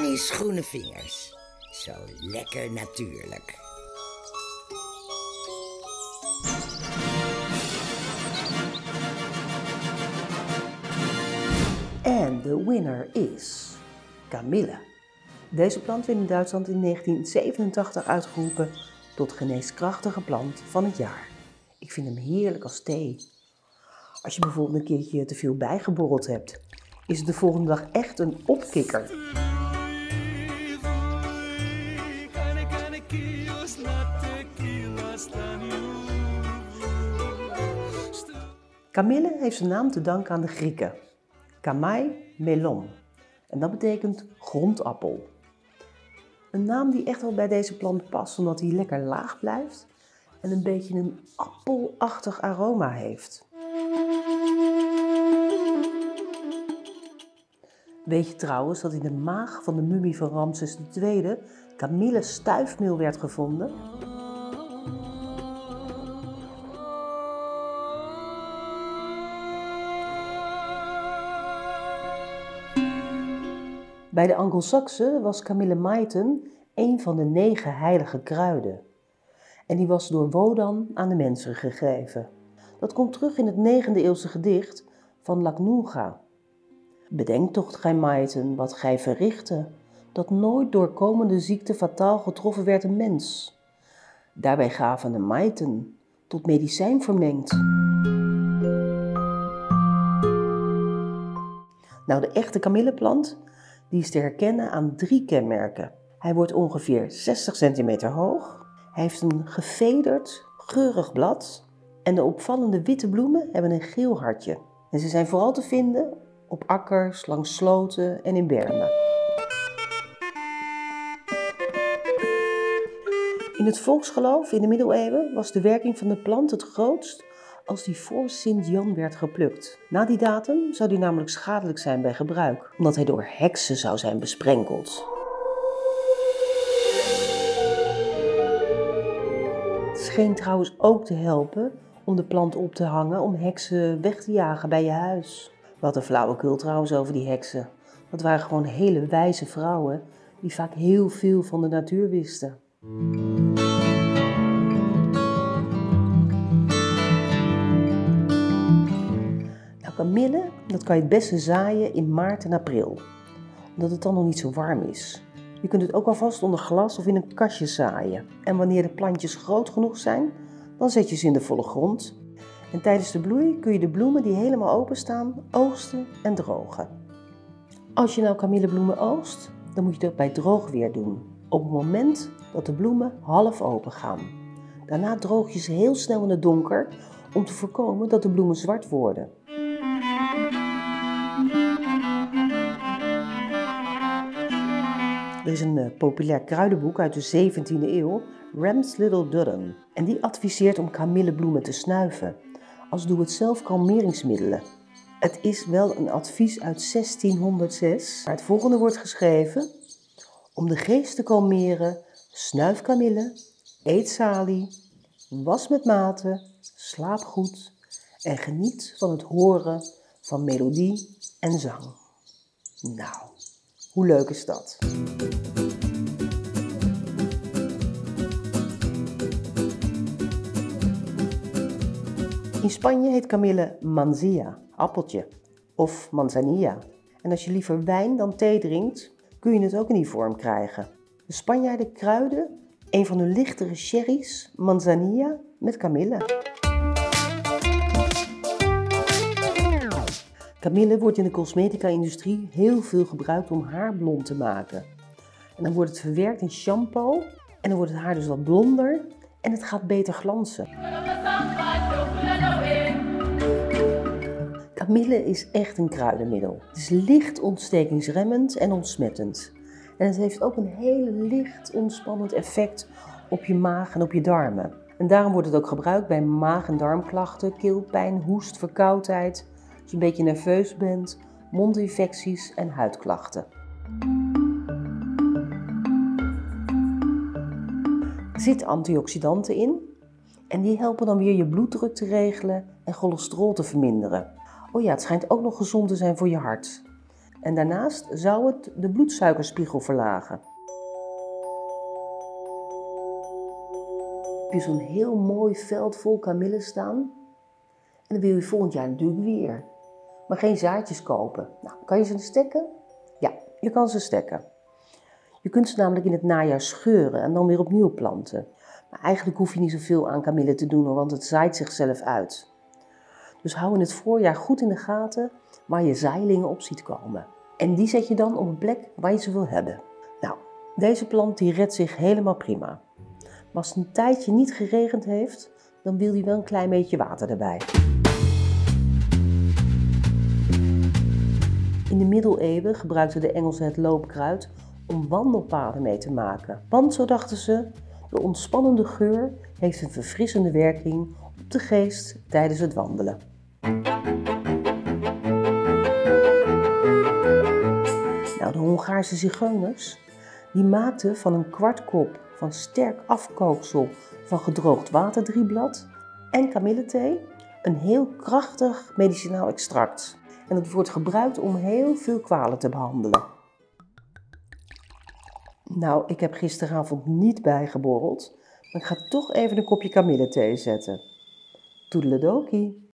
Annie's groene vingers. Zo lekker natuurlijk. En de winner is Camille. Deze plant werd in Duitsland in 1987 uitgeroepen tot geneeskrachtige plant van het jaar. Ik vind hem heerlijk als thee. Als je bijvoorbeeld een keertje te veel bijgeborreld hebt, is het de volgende dag echt een opkikker. Camille heeft zijn naam te danken aan de Grieken. Kamai melon. En dat betekent grondappel. Een naam die echt wel bij deze plant past, omdat hij lekker laag blijft en een beetje een appelachtig aroma heeft. Weet je trouwens dat in de maag van de mummie van Ramses II Camille stuifmeel werd gevonden? Bij de Angelsaksen was kamillemaiten een van de negen heilige kruiden. En die was door Wodan aan de mensen gegeven. Dat komt terug in het 9e eeuwse gedicht van Lacnunga. Bedenk toch, gij maiten, wat gij verrichtte, dat nooit door komende ziekte fataal getroffen werd een mens. Daarbij gaven de maiten tot medicijn vermengd. Nou, de echte kamilleplant die is te herkennen aan drie kenmerken. Hij wordt ongeveer 60 centimeter hoog. Hij heeft een gevederd, geurig blad. En de opvallende witte bloemen hebben een geel hartje. En ze zijn vooral te vinden op akkers, langs sloten en in bermen. In het volksgeloof in de middeleeuwen was de werking van de plant het grootst als die voor Sint-Jan werd geplukt. Na die datum zou die namelijk schadelijk zijn bij gebruik, omdat hij door heksen zou zijn besprenkeld. Het scheen trouwens ook te helpen om de plant op te hangen om heksen weg te jagen bij je huis. Wat een flauwekul trouwens over die heksen. Dat waren gewoon hele wijze vrouwen die vaak heel veel van de natuur wisten. Kamille, dat kan je het beste zaaien in maart en april, omdat het dan nog niet zo warm is. Je kunt het ook alvast onder glas of in een kastje zaaien. En wanneer de plantjes groot genoeg zijn, dan zet je ze in de volle grond. En tijdens de bloei kun je de bloemen die helemaal openstaan oogsten en drogen. Als je nou kamillebloemen oogst, dan moet je dat bij droog weer doen. Op het moment dat de bloemen half open gaan. Daarna droog je ze heel snel in het donker om te voorkomen dat de bloemen zwart worden. Er is een uh, populair kruidenboek uit de 17e eeuw, Ram's Little Dudden. En die adviseert om kamillebloemen te snuiven, als doe-het-zelf kalmeringsmiddelen. Het is wel een advies uit 1606, maar het volgende wordt geschreven. Om de geest te kalmeren, snuif kamille, eet salie, was met mate, slaap goed en geniet van het horen van melodie en zang. Nou, hoe leuk is dat? In Spanje heet kamille manzia, appeltje, of manzanilla. En als je liever wijn dan thee drinkt, kun je het ook in die vorm krijgen. De Spanjaarden kruiden een van hun lichtere sherry's, manzanilla, met kamille. Kamille wordt in de cosmetica-industrie heel veel gebruikt om haar blond te maken. En dan wordt het verwerkt in shampoo en dan wordt het haar dus wat blonder en het gaat beter glanzen. Kamille is echt een kruidenmiddel. Het is licht ontstekingsremmend en ontsmettend. En het heeft ook een heel licht ontspannend effect op je maag en op je darmen. En daarom wordt het ook gebruikt bij maag- en darmklachten, keelpijn, hoest, verkoudheid, als je een beetje nerveus bent, mondinfecties en huidklachten. Er zitten antioxidanten in en die helpen dan weer je bloeddruk te regelen en cholesterol te verminderen. Oh ja, het schijnt ook nog gezond te zijn voor je hart. En daarnaast zou het de bloedsuikerspiegel verlagen. Heb je zo'n heel mooi veld vol kamillen staan? En dan wil je volgend jaar natuurlijk weer. Maar geen zaadjes kopen. Nou, kan je ze stekken? Ja, je kan ze stekken. Je kunt ze namelijk in het najaar scheuren en dan weer opnieuw planten. Maar eigenlijk hoef je niet zoveel aan kamille te doen, want het zaait zichzelf uit. Dus hou in het voorjaar goed in de gaten waar je zaailingen op ziet komen. En die zet je dan op een plek waar je ze wil hebben. Nou, deze plant die redt zich helemaal prima. Maar als het een tijdje niet geregend heeft, dan wil hij wel een klein beetje water erbij. In de middeleeuwen gebruikten de Engelsen het loopkruid om wandelpaden mee te maken. Want, zo dachten ze, de ontspannende geur heeft een verfrissende werking op de geest tijdens het wandelen. De Hongaarse zigeuners die maakten van een kwart kop van sterk afkooksel van gedroogd waterdrieblad en kamillethee een heel krachtig medicinaal extract. En het wordt gebruikt om heel veel kwalen te behandelen. Nou, ik heb gisteravond niet bijgeborreld, maar ik ga toch even een kopje kamillethee zetten. Toedeledokie.